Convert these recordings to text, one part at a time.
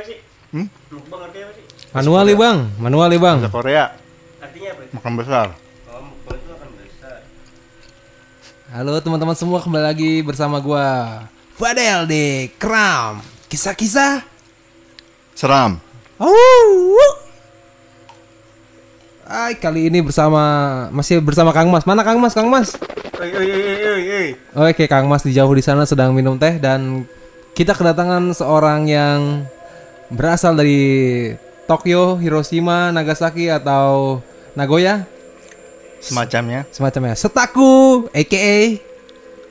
apa sih? Hmm? Mukbang artinya apa sih? Manuali bang, manuali bang. Bahasa Korea Artinya apa itu? makan besar. Oh, mukbang itu akan besar. Halo teman-teman semua kembali lagi bersama gua Fadel di Kram. Kisah-kisah. Seram. Oh. Hai, kali ini bersama masih bersama Kang Mas. Mana Kang Mas? Kang Mas. Oi oi oi oi oi. Oke, Kang Mas di jauh di sana sedang minum teh dan kita kedatangan seorang yang berasal dari Tokyo, Hiroshima, Nagasaki atau Nagoya Semacamnya semacamnya. Setaku, aka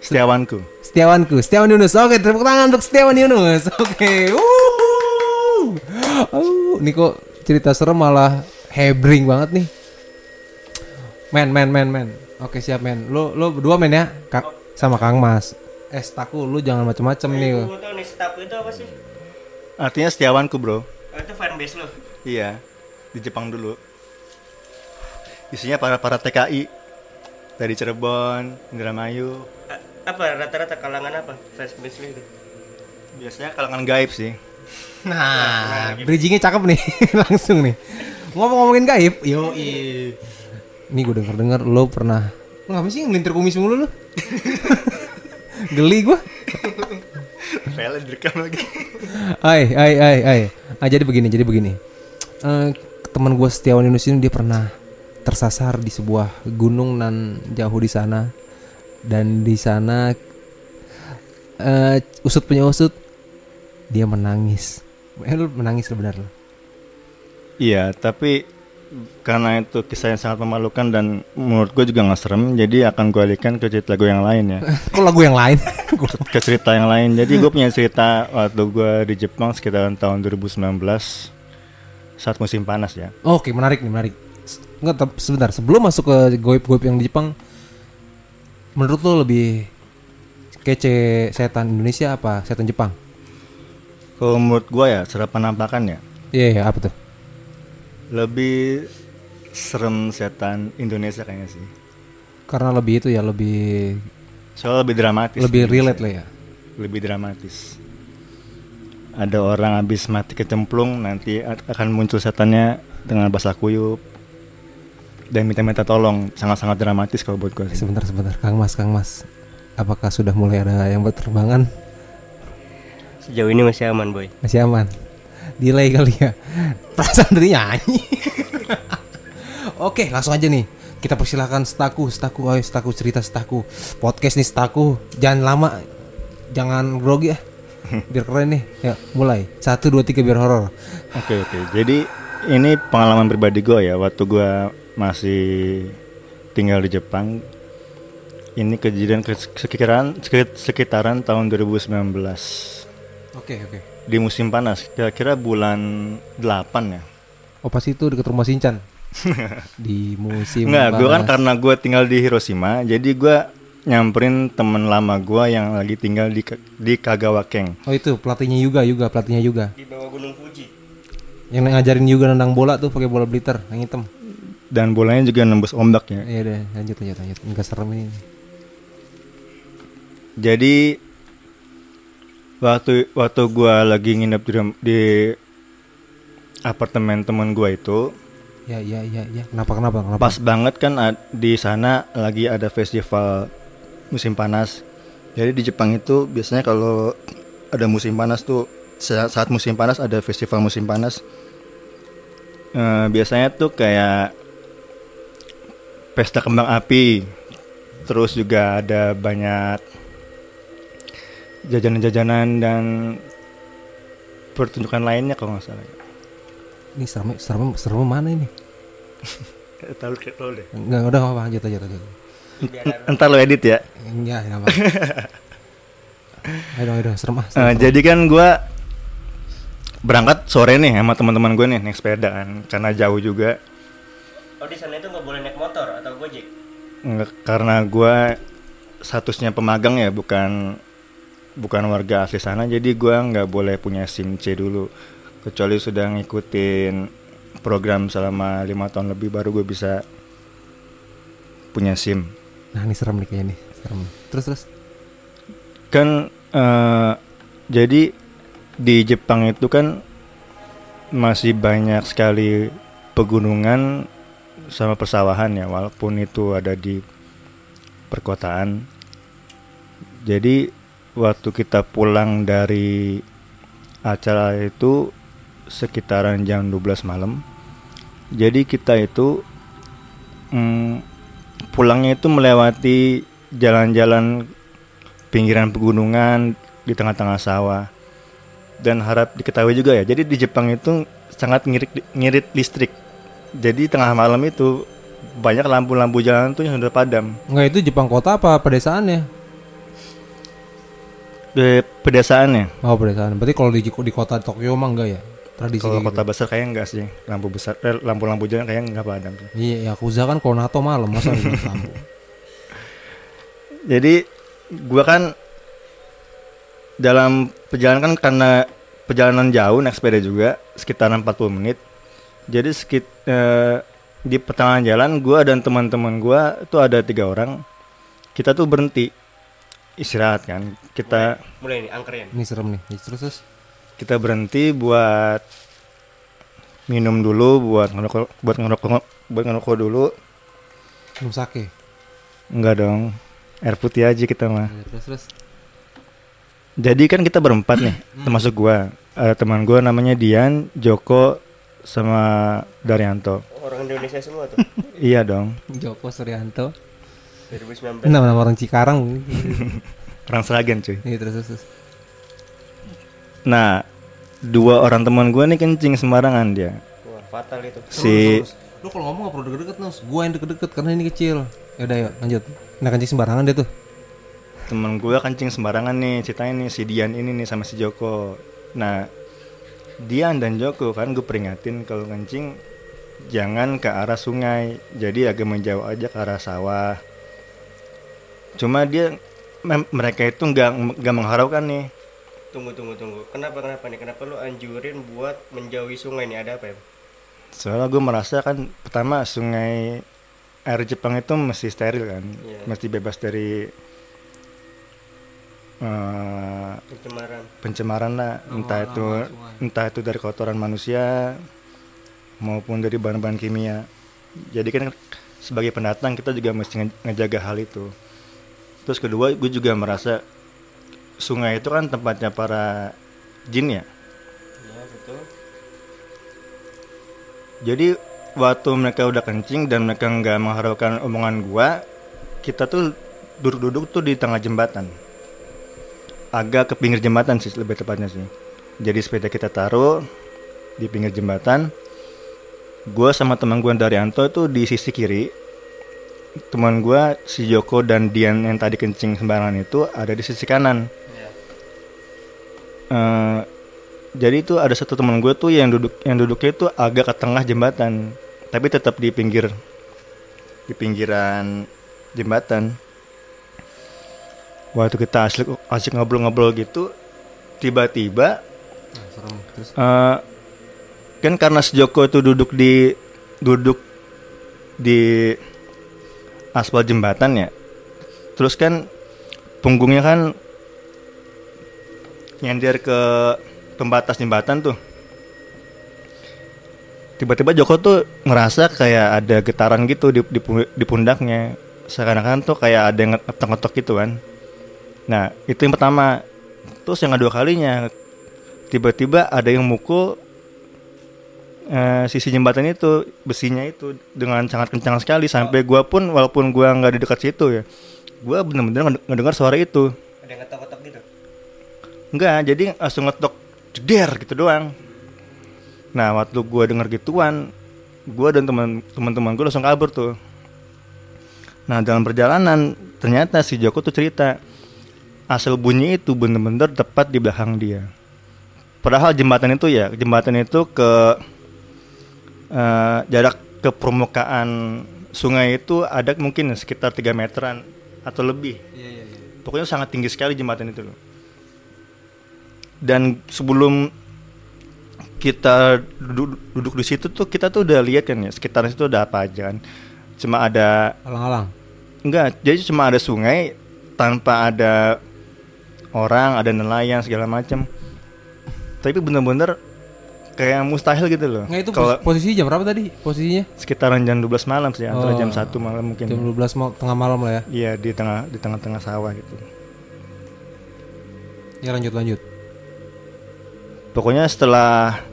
setiawanku. Setiawanku, Setiawan Yunus. Oke, tepuk tangan untuk Setiawan Yunus. Oke. Wuhu. Oh, ini kok cerita serem malah hebring banget nih. Men, men, men, men. Oke, siap men. Lu lu berdua men ya? Kak sama Kang Mas. Eh, Setaku, lu jangan nih. Gue tau nih staff itu apa sih? Artinya setiawanku, Bro. Oh, itu fanbase lo. Iya, di Jepang dulu. Isinya para para TKI dari Cirebon, Indramayu. A- apa rata-rata kalangan apa? Fanbase lo itu. Biasanya kalangan gaib sih. Nah, bridgingnya cakep nih, langsung nih. Ngomong-ngomongin gaib, yo Ini gue denger-denger lo pernah Lo ngapain sih ngelintir kumis mulu lo? Geli gue File direkam lagi. Hai, hai, hai, hai. Ah, jadi begini, jadi begini. Eh, teman gue Setiawan Yunus ini dia pernah tersasar di sebuah gunung nan jauh di sana dan di sana eh usut punya usut dia menangis. Eh, lu menangis lo benar lo. Iya, tapi karena itu kisah yang sangat memalukan dan menurut gue juga nggak serem, jadi akan gue alihkan ke cerita gue yang lain ya. Kok lagu yang lain? ke cerita yang lain. Jadi gue punya cerita waktu gue di Jepang sekitaran tahun 2019 saat musim panas ya. Oke, menarik nih, menarik. Enggak, tep- sebentar. Sebelum masuk ke goib-goib yang di Jepang, menurut lo lebih kece setan Indonesia apa setan Jepang? Kalau menurut gue ya secara penampakan ya Iya, iya, apa tuh? Lebih serem setan Indonesia kayaknya sih. Karena lebih itu ya, lebih Soalnya lebih dramatis. lebih Indonesia. relate lah ya. Lebih dramatis. Ada orang habis mati kecemplung nanti akan muncul setannya dengan bahasa kuyup dan minta-minta tolong sangat-sangat dramatis kalau buat gue sih. Sebentar, sebentar, Kang Mas, Kang Mas. Apakah sudah mulai ada yang berterbangan? Sejauh ini masih aman, boy. Masih aman. Delay kali ya. Perasaan tadi nyanyi. Oke, langsung aja nih. Kita persilahkan Staku, Staku, ayo Staku cerita Staku. Podcast nih Staku. Jangan lama. Jangan grogi ya. Biar keren nih. Ya, mulai. Satu, dua, tiga biar horor. Oke oke. Jadi ini pengalaman pribadi gue ya. Waktu gue masih tinggal di Jepang. Ini kejadian ke- sekitaran sekit- sekitaran tahun 2019 Oke, oke. Di musim panas. Kira-kira bulan 8 ya. Oh, pas itu dekat rumah Sinchan. Di musim Enggak, gue kan karena gue tinggal di Hiroshima, jadi gue nyamperin temen lama gue yang lagi tinggal di di Kagawa Keng. Oh, itu pelatihnya juga, juga pelatihnya juga. Di bawah Gunung Fuji. Yang ngajarin juga nendang bola tuh pakai bola blitter yang hitam. Dan bolanya juga nembus ombak ya. Iya deh, lanjut lanjut lanjut. Enggak serem ini. Jadi waktu waktu gua lagi nginep di, di apartemen temen gua itu Ya ya ya ya. Kenapa kenapa kenapa? pas banget kan di sana lagi ada festival musim panas. Jadi di Jepang itu biasanya kalau ada musim panas tuh sa- saat musim panas ada festival musim panas. Eh, biasanya tuh kayak pesta kembang api. Terus juga ada banyak jajanan-jajanan dan pertunjukan lainnya kalau nggak salah. Ini serem serem serem mana ini? Tahu tahu deh. Enggak udah nggak apa lanjut aja lanjut. Entar lo edit ya. Enggak enggak apa. Ayo dong, ayo serem ah. Eh, serem. jadi kan gua berangkat sore nih sama teman-teman gue nih naik sepeda kan karena jauh juga Oh, di sana itu nggak boleh naik motor atau gojek. Nggak- karena gua statusnya pemagang ya bukan bukan warga asli sana jadi gua nggak boleh punya SIM C dulu kecuali sudah ngikutin program selama lima tahun lebih baru gue bisa punya SIM Nah, ini serem nih kayaknya nih. Serem. Terus terus. kan eh, jadi di Jepang itu kan masih banyak sekali pegunungan sama persawahan ya walaupun itu ada di perkotaan. Jadi waktu kita pulang dari acara itu sekitaran jam 12 malam. Jadi kita itu mm, pulangnya itu melewati jalan-jalan pinggiran pegunungan di tengah-tengah sawah. Dan harap diketahui juga ya. Jadi di Jepang itu sangat ngirit ngirit listrik. Jadi tengah malam itu banyak lampu-lampu jalan tuh yang sudah padam. Enggak itu Jepang kota apa pedesaannya? Di pedesaannya. Oh pedesaan. Berarti kalau di di kota Tokyo mah enggak ya? Tradisi Kalau kayak kota gitu. besar kayaknya enggak sih. Lampu besar eh, lampu-lampu jalan kayaknya enggak padam. Iya, Yakuza kan kalau NATO malam masa lampu. Jadi gua kan dalam perjalanan kan karena perjalanan jauh naik sepeda juga sekitar 40 menit. Jadi sekit eh, di pertengahan jalan gua dan teman-teman gua itu ada tiga orang. Kita tuh berhenti istirahat kan. Kita Mulai nih angkernya. nih. Ini serem nih. Terus terus. kita berhenti buat minum dulu, buat ngerokok, buat ngerokok, buat ngerokok dulu. Minum sake. Enggak dong. Air putih aja kita mah. Iya, Terus terus. Jadi kan kita berempat nih, termasuk gua. Ada teman gua namanya Dian, Joko, sama Daryanto. Orang Indonesia semua tuh. Iya dong. Joko Suryanto. 2019. Nama nama orang Cikarang. Orang Seragen cuy. Iya terus terus. Nah, dua orang teman gua nih kencing sembarangan dia. Wah, fatal itu. Si Terus, terus. Lu kalau ngomong gak perlu deket-deket Nus. Gua yang deket-deket karena ini kecil. Ya udah yuk lanjut. Nah kencing sembarangan dia tuh. teman gua kencing sembarangan nih ceritanya nih si Dian ini nih sama si Joko. Nah, Dian dan Joko kan gue peringatin kalau kencing jangan ke arah sungai. Jadi agak menjauh aja ke arah sawah. Cuma dia mereka itu nggak nggak mengharapkan nih. Tunggu tunggu tunggu. Kenapa kenapa nih? Kenapa lu anjurin buat menjauhi sungai nih? Ada apa ya? Soalnya gue merasa kan pertama sungai air Jepang itu mesti steril kan, Iya. mesti bebas dari eh, Pencemaran. pencemaran lah entah itu entah itu dari kotoran manusia maupun dari bahan-bahan kimia jadi kan sebagai pendatang kita juga mesti nge- ngejaga hal itu terus kedua gue juga merasa sungai itu kan tempatnya para jin ya? Iya, betul. jadi waktu mereka udah kencing dan mereka nggak mengharapkan omongan gua kita tuh duduk-duduk tuh di tengah jembatan. Agak ke pinggir jembatan sih lebih tepatnya sih. Jadi sepeda kita taruh di pinggir jembatan. Gua sama teman gua Daryanto itu di sisi kiri teman gua si Joko dan Dian yang tadi kencing sembarangan itu ada di sisi kanan. Iya. Eh, jadi itu ada satu teman gue tuh yang duduk yang duduknya itu agak ke tengah jembatan tapi tetap di pinggir di pinggiran jembatan. Waktu kita asik asik ngobrol-ngobrol gitu tiba-tiba Nah, eh, kan karena si Joko itu duduk di duduk di aspal jembatan ya. Terus kan punggungnya kan nyender ke pembatas jembatan tuh. Tiba-tiba Joko tuh ngerasa kayak ada getaran gitu di, di, di pundaknya. Seakan-akan tuh kayak ada yang ngetok-ngetok gitu kan. Nah itu yang pertama. Terus yang kedua kalinya tiba-tiba ada yang mukul eh, sisi jembatan itu besinya itu dengan sangat kencang sekali sampai gua pun walaupun gua nggak di dekat situ ya gua bener-bener nged- ngedengar suara itu. Ada yang ngetok-ngetok gitu. enggak jadi langsung ngetok jeder gitu doang. Nah waktu gua dengar gituan gua dan teman teman-teman gua langsung kabur tuh. Nah dalam perjalanan ternyata si Joko tuh cerita asal bunyi itu bener-bener tepat di belakang dia. Padahal jembatan itu ya jembatan itu ke eh, jarak ke permukaan sungai itu ada mungkin sekitar 3 meteran atau lebih Iya iya iya. pokoknya sangat tinggi sekali jembatan itu loh dan sebelum kita duduk, duduk di situ tuh kita tuh udah lihat kan ya sekitar situ ada apa aja kan cuma ada Alang-alang. enggak jadi cuma ada sungai tanpa ada orang ada nelayan segala macam tapi bener-bener kayak mustahil gitu loh Nggak itu kalau pos- posisi jam berapa tadi? Posisinya? sekitaran jam 12 malam sih antara Oh. jam 1 malam mungkin Jam 12 mau tengah malam lah ya. iya di tengah di tengah-tengah sawah gitu Ya lanjut lanjut. pokoknya setelah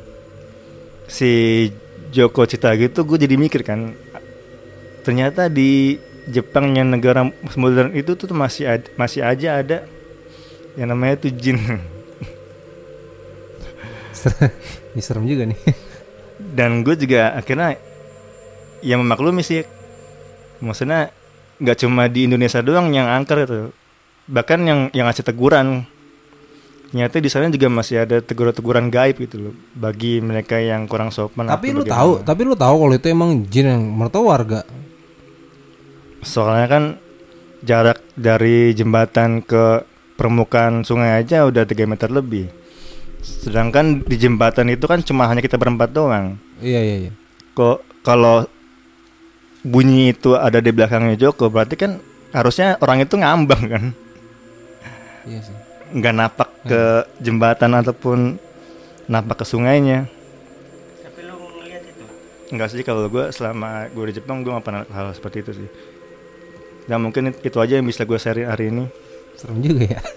si Joko cerita gitu gue jadi mikir kan ternyata di Jepang yang negara modern itu tuh masih ad- masih aja ada yang namanya tuh jin Ini serem juga nih. dan gue juga akhirnya yang memaklumi sih maksudnya nggak cuma di Indonesia doang yang angker itu bahkan yang yang ngasih teguran ternyata di sana juga masih ada teguran-teguran gaib gitu loh bagi mereka yang kurang sopan tapi lu bagaimana. tahu, tapi lu tahu kalau itu emang jin yang mertua warga. soalnya kan jarak dari jembatan ke permukaan sungai aja udah 3 meter lebih sedangkan di jembatan itu kan cuma hanya kita berempat doang Iya iya iya. kok kalau bunyi itu ada di belakangnya Joko berarti kan harusnya orang itu ngambang kan Iya sih. nggak napak ke jembatan ataupun napak ke sungainya Tapi lu ngeliat itu. Enggak sih kalau gue selama gue di Jepang gue gak pernah hal seperti itu sih dan mungkin it- itu aja yang bisa gue share hari ini Serem juga ya.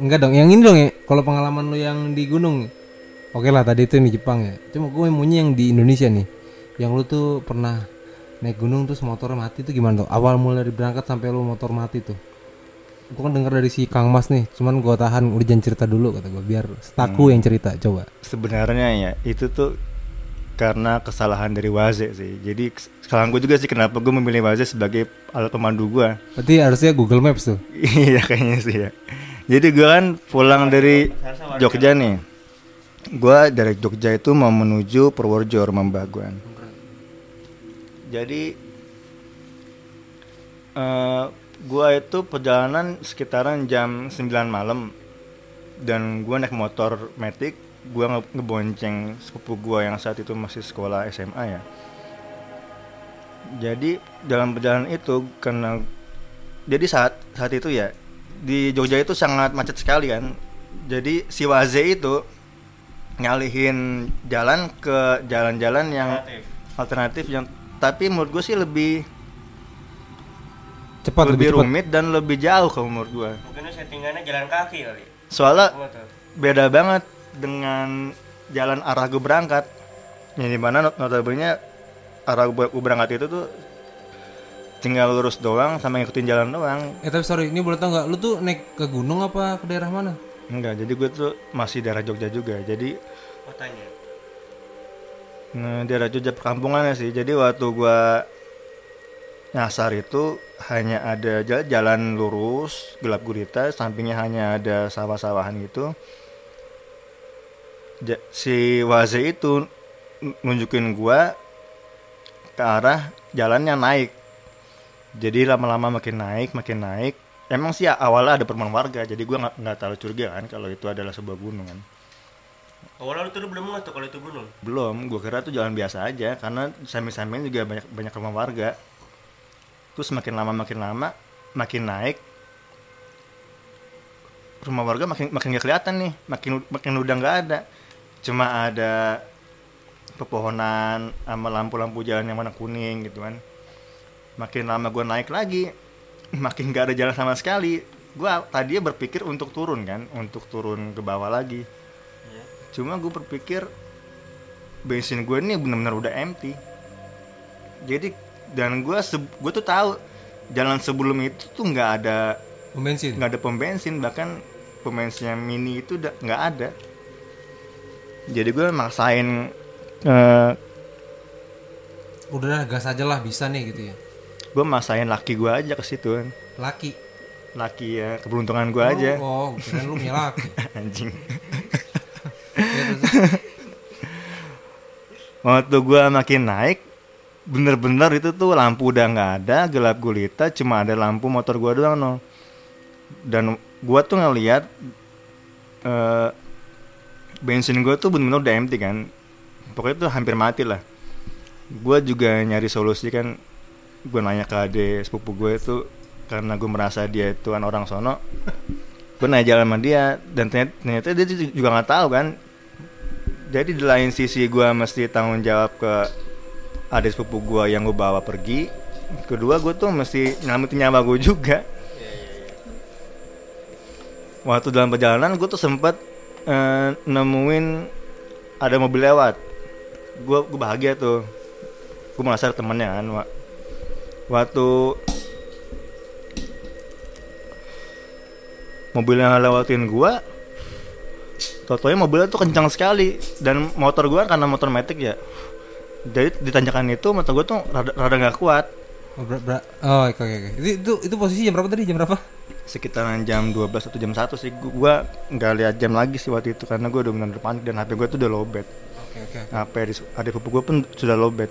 Enggak dong, yang ini dong ya. Kalau pengalaman lu yang di gunung. Oke lah tadi itu yang di Jepang ya. Cuma gue maunya yang di Indonesia nih. Yang lu tuh pernah naik gunung terus motornya mati tuh gimana tuh? Awal mulai dari berangkat sampai lu motor mati tuh. Gue kan denger dari si Kang Mas nih, cuman gue tahan udah jangan cerita dulu kata gue biar staku yang cerita coba. sebenarnya ya itu tuh karena kesalahan dari Waze sih jadi kesalahan gue juga sih kenapa gue memilih Waze sebagai alat pemandu gue Berarti harusnya Google Maps tuh. iya kayaknya sih ya jadi gue kan pulang dari Jogja nih. Gue dari Jogja itu mau menuju Purworejo rumah jadi eh gue itu perjalanan sekitaran jam 9 malam. Dan gue naik motor metik gue nge ngebonceng sepupu gue yang saat itu masih sekolah SMA ya. Jadi dalam perjalanan itu karena jadi saat saat itu ya di Jogja itu sangat macet sekali kan jadi si Waze itu ngalihin jalan ke jalan-jalan yang Alternatif. alternatif yang tapi menurut gue sih lebih Cepat lebih, lebih, cepat. rumit dan lebih jauh kalau menurut gue Mungkin settingannya jalan kaki kali. soalnya beda banget dengan jalan arah gue berangkat yang di mana not- notabene arah gue berangkat itu tuh tinggal lurus doang sama ngikutin jalan doang Eh tapi sorry, ini boleh tau nggak? Lu tuh naik ke gunung apa ke daerah mana? enggak jadi gue tuh masih daerah Jogja juga jadi Kotanya. nah, daerah Jogja perkampungannya sih jadi waktu gua nyasar itu hanya ada ja- jalan lurus gelap gulita sampingnya hanya ada sawah-sawahan gitu Ja- si Waze itu nunjukin gua ke arah jalannya naik jadi lama-lama makin naik makin naik. Emang sih awalnya ada perumahan warga jadi gua nggak nggak terlalu curiga kan kalau itu adalah sebuah gunung kan. Awalnya lu tuh lu belum ngerti kalau itu gunung. belum gue kira tuh jalan biasa aja karena samping-samping juga banyak banyak rumah warga. Terus makin lama makin lama makin naik rumah warga makin makin gak kelihatan nih makin makin udah nggak ada. Cuma ada pepohonan sama lampu-lampu jalan yang warna kuning gitu kan makin lama gue naik lagi makin gak ada jalan sama sekali gue tadinya berpikir untuk turun kan untuk turun ke bawah lagi Iya. cuma gue berpikir bensin gue ini benar-benar udah empty jadi dan gue gue tuh tahu jalan sebelum itu tuh nggak ada Pom bensin. nggak ada pom bensin bahkan pom bensin yang mini itu udah nggak ada jadi gue maksain eh Udah dah, gas aja lah bisa nih gitu ya. Gue maksain laki gue aja ke situ kan. Laki. laki ya keberuntungan gue aja. Oh, kirain lu punya laki. anjing. Ya, terus- waktu gue makin naik bener-bener itu tuh lampu udah nggak ada gelap gulita cuma ada lampu motor gue doang no dan gue tuh ngeliat eh bensin gue tuh bener-bener udah empty kan. Pokoknya tuh hampir mati lah. Gue juga nyari solusi kan gue nanya ke ade sepupu gue itu karena gue merasa dia itu kan orang sono gue naik jalan sama dia dan ternyata, ternyata dia juga nggak tahu kan. Jadi di lain sisi gue mesti tanggung jawab ke adik sepupu gue yang gue bawa pergi. Kedua gue tuh mesti nyelamatin nyawa gue juga. Waktu dalam perjalanan gue tuh sempet eh, nemuin ada mobil lewat. Gue gue bahagia tuh. Gue merasa temennya kan waktu mobil yang lewatin gua Totonya mobilnya tuh kencang sekali dan motor gua karena motor metik ya jadi di tanjakan itu motor gua tuh rada rada nggak kuat Oh, ber- ber- oh, oke oke. Itu, itu itu posisi jam berapa tadi? Jam berapa? sekitaran jam 12 atau jam 1 sih Gu- gua nggak lihat jam lagi sih waktu itu karena gua udah benar panik dan HP gua tuh udah lowbat Oke oke. HP di ada sepupu gua pun sudah lowbat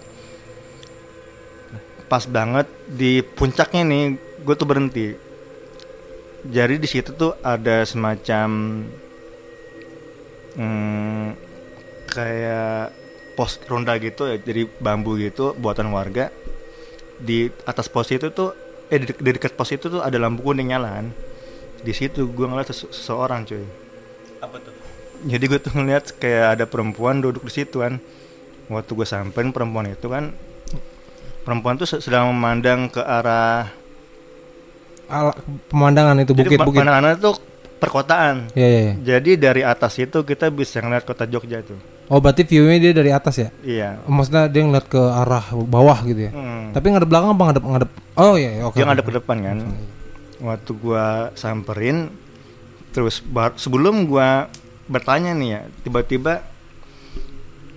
pas banget di puncaknya nih gue tuh berhenti. Jadi di situ tuh ada semacam hmm, kayak pos ronda gitu ya jadi bambu gitu buatan warga. Di atas pos itu tuh eh di, di dekat pos itu tuh ada lampu kuning nyala kan di situ gue ngeliat sese- seseorang cuy. Apa tuh? jadi gue tuh ngeliat kayak ada perempuan duduk di situ kan. Waktu gue sampein perempuan itu kan perempuan tuh se- sedang memandang ke arah Ala, pemandangan itu jadi bukit pandangannya tuh perkotaan Iya iya. iya. jadi dari atas itu kita bisa ngeliat kota Jogja tuh Oh berarti view-nya dia dari atas ya? iya Maksudnya dia ngeliat ke arah bawah gitu ya? Hmm. Tapi ngadep belakang apa ngadep ngadep? Oh iya, iya, oke. dia oke. ngadep ke depan kan waktu gua samperin terus bar- sebelum gua bertanya nih ya tiba-tiba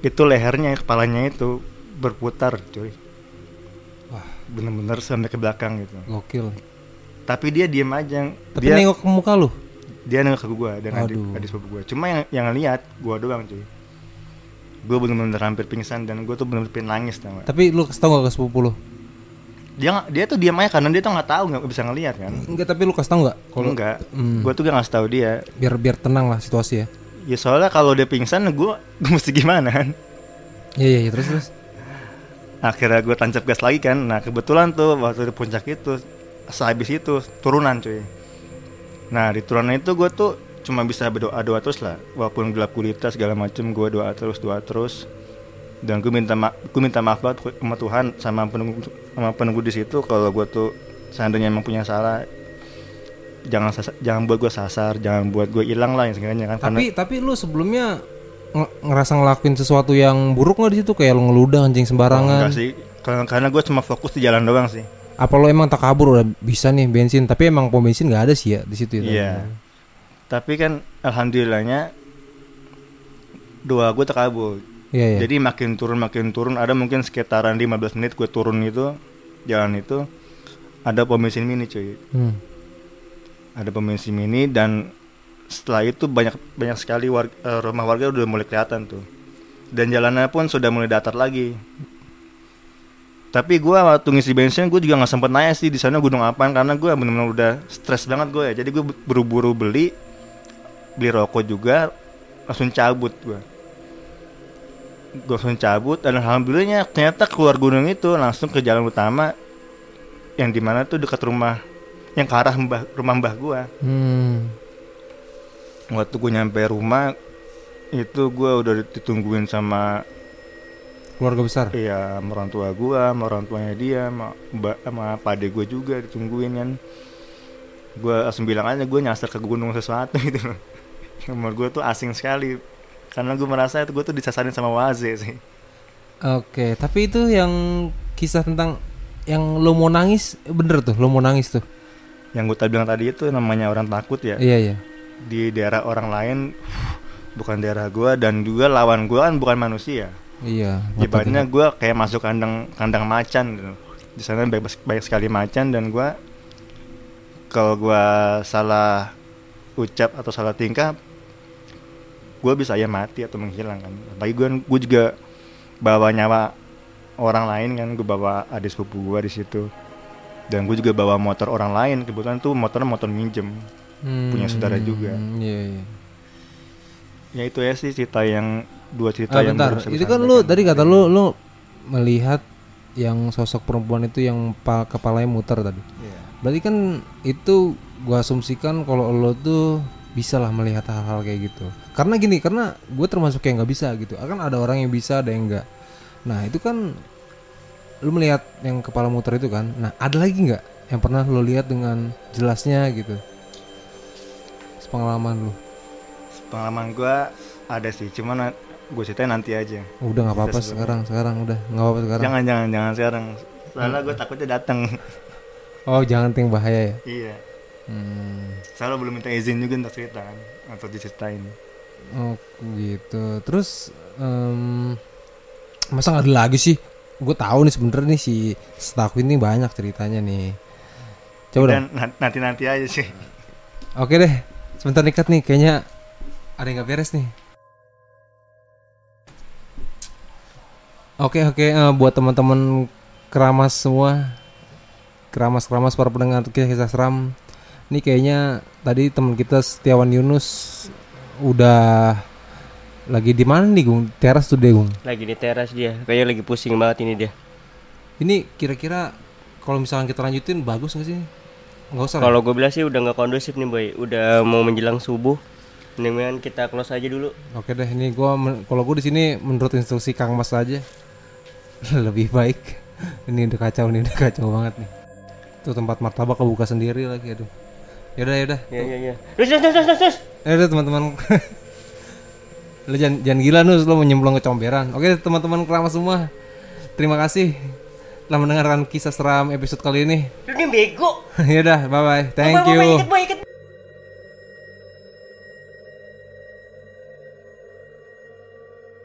itu lehernya kepalanya itu berputar cuy. Bener-bener sampai ke belakang gitu Gokil. tapi dia diem aja Tapi dia nengok ke muka lu? dia nengok ke gua dan adik Aduh. adik sepupu gua cuma yang yang lihat gua doang cuy gua bener-bener hampir pingsan dan gua tuh bener-bener pengen nangis tau gak? Tapi lu kasih tau gak ke sepupu lu? dia dia tuh diam aja karena dia tuh nggak tahu nggak bisa ngelihat kan Enggak, tapi lu kasih tau gak? kalau enggak Hmm. gua tuh gak ngasih tahu dia Biar biar tenang lah situasi ya. Ya soalnya kalau dia pingsan gue mesti gimana kan? Iya iya iya, terus terus. Akhirnya gue tancap gas lagi kan. Nah kebetulan tuh waktu di puncak itu sehabis itu turunan cuy. Nah di turunan itu gue tuh cuma bisa berdoa doa terus lah. Walaupun gelap gulita segala macem gue doa terus doa terus. Dan gue minta ma gue minta maaf banget sama Tuhan sama penunggu sama penunggu di situ kalau gue tuh seandainya emang punya salah jangan jangan buat gue sasar jangan buat gue hilang lah yang sebenarnya kan karena Tapi tapi lu sebelumnya ngerasa ngelakuin sesuatu yang buruk nggak di situ kayak lu ngeludah anjing Oh, sembarangan? enggak sih karena, karena gue cuma fokus di jalan doang sih Apa lu emang tak kabur udah bisa nih bensin? Tapi emang pom bensin nggak ada sih ya di situ ya. Iya. Tapi kan alhamdulillahnya doa gue terkabul. Iya iya. Jadi makin turun makin turun ada mungkin sekitaran 15 menit gue turun itu jalan itu ada pom bensin mini cuy. Hmm. Ada pom bensin mini dan setelah itu banyak banyak sekali war- eh, rumah warga udah mulai kelihatan tuh. Dan jalannya pun sudah mulai datar lagi. Tapi gue waktu ngisi bensin gue juga nggak sempet nanya sih di sana gunung apaan karena gue benar-benar udah stres banget gue ya. Jadi gue buru-buru beli beli rokok juga langsung cabut gue. Gue langsung cabut dan alhamdulillahnya ternyata keluar gunung itu langsung ke jalan utama yang di mana tuh dekat rumah yang ke arah mbah, rumah mbah gue. Hmm. Waktu gue nyampe rumah itu gue udah ditungguin sama Keluarga besar. Iya, sama orang tua gua, sama orang tuanya dia, sama sama pade gue juga ditungguin kan. Gua langsung bilang aja gue nyasar ke gunung sesuatu gitu loh. Menurut gue tuh asing sekali. Karena gue merasa itu gue tuh disasarin sama Waze sih. Oke, tapi itu yang kisah tentang yang lo mau nangis bener tuh, lo mau nangis tuh. Yang gue tadi bilang tadi itu namanya orang takut ya. Iya iya. Di daerah orang lain bukan daerah gua dan juga lawan gua kan bukan manusia. Iya. Ibaratnya gue kayak masuk kandang kandang macan gitu. Di sana banyak, banyak sekali macan dan gue kalau gue salah ucap atau salah tingkah, gue bisa ya mati atau menghilang kan. Apalagi gue gue juga bawa nyawa orang lain kan, gue bawa adik sepupu gue di situ. Dan gue juga bawa motor orang lain. Kebetulan tuh motornya motor minjem. Punya saudara juga. Hmm, Iya iya. Ya itu ya sih cerita yang dua cerita Ah, yang bentar, itu kan lu tadi kata lu lu melihat yang sosok perempuan itu yang pa- kepalanya muter tadi. Iya. Berarti kan itu gua asumsikan kalau lo tuh bisa lah melihat hal-hal kayak gitu karena gini karena gue termasuk yang nggak bisa gitu akan ada orang yang bisa ada yang enggak nah itu kan lu melihat yang kepala muter itu kan nah ada lagi nggak yang pernah lo lihat dengan jelasnya gitu pengalaman lu Pengalaman gua ada sih, cuman gue ceritain nanti aja. udah nggak apa-apa sekarang sekarang udah nggak apa-apa sekarang Jangan jangan jangan sekarang. Soalnya gue takutnya datang. oh jangan ting bahaya ya iya. hmm. Soalnya belum minta izin juga untuk cerita kan atau diceritain. Oh gitu. Terus em, masa nggak ada lagi sih? Gue tahu nih sebenernya nih si Staku ini banyak ceritanya nih. Coba dong. Dan nanti nanti aja sih. Oke deh. Sebentar nikat nih. Kayaknya ada yang nggak beres nih. Oke oke. eh, buat teman-teman keramas semua, keramas keramas para pendengar kisah seram. Ini kayaknya tadi teman kita Setiawan Yunus udah lagi di mana nih Gung? Teras tuh deh Gung. Lagi di teras dia. Kayaknya lagi pusing banget ini dia. Ini kira-kira kalau misalnya kita lanjutin bagus nggak sih? Nggak usah. Kalau gue bilang sih udah nggak kondusif nih boy. Udah mau menjelang subuh. Mendingan kita close aja dulu. Oke deh, ini gua men- kalau gua di sini menurut instruksi Kang Mas aja lebih baik. Ini udah kacau nih, udah kacau banget nih. Tuh tempat martabak kebuka sendiri lagi, aduh. Yaudah, yaudah. Ya ya ya. Terus terus terus terus. Yaudah teman-teman. lu jangan, jangan gila nus, lu menyemplung ke comberan. Oke teman-teman keramas semua, terima kasih telah mendengarkan kisah seram episode kali ini. Nih bego. Yaudah, bye bye. Thank boy, boy, you. ikut boy, ikut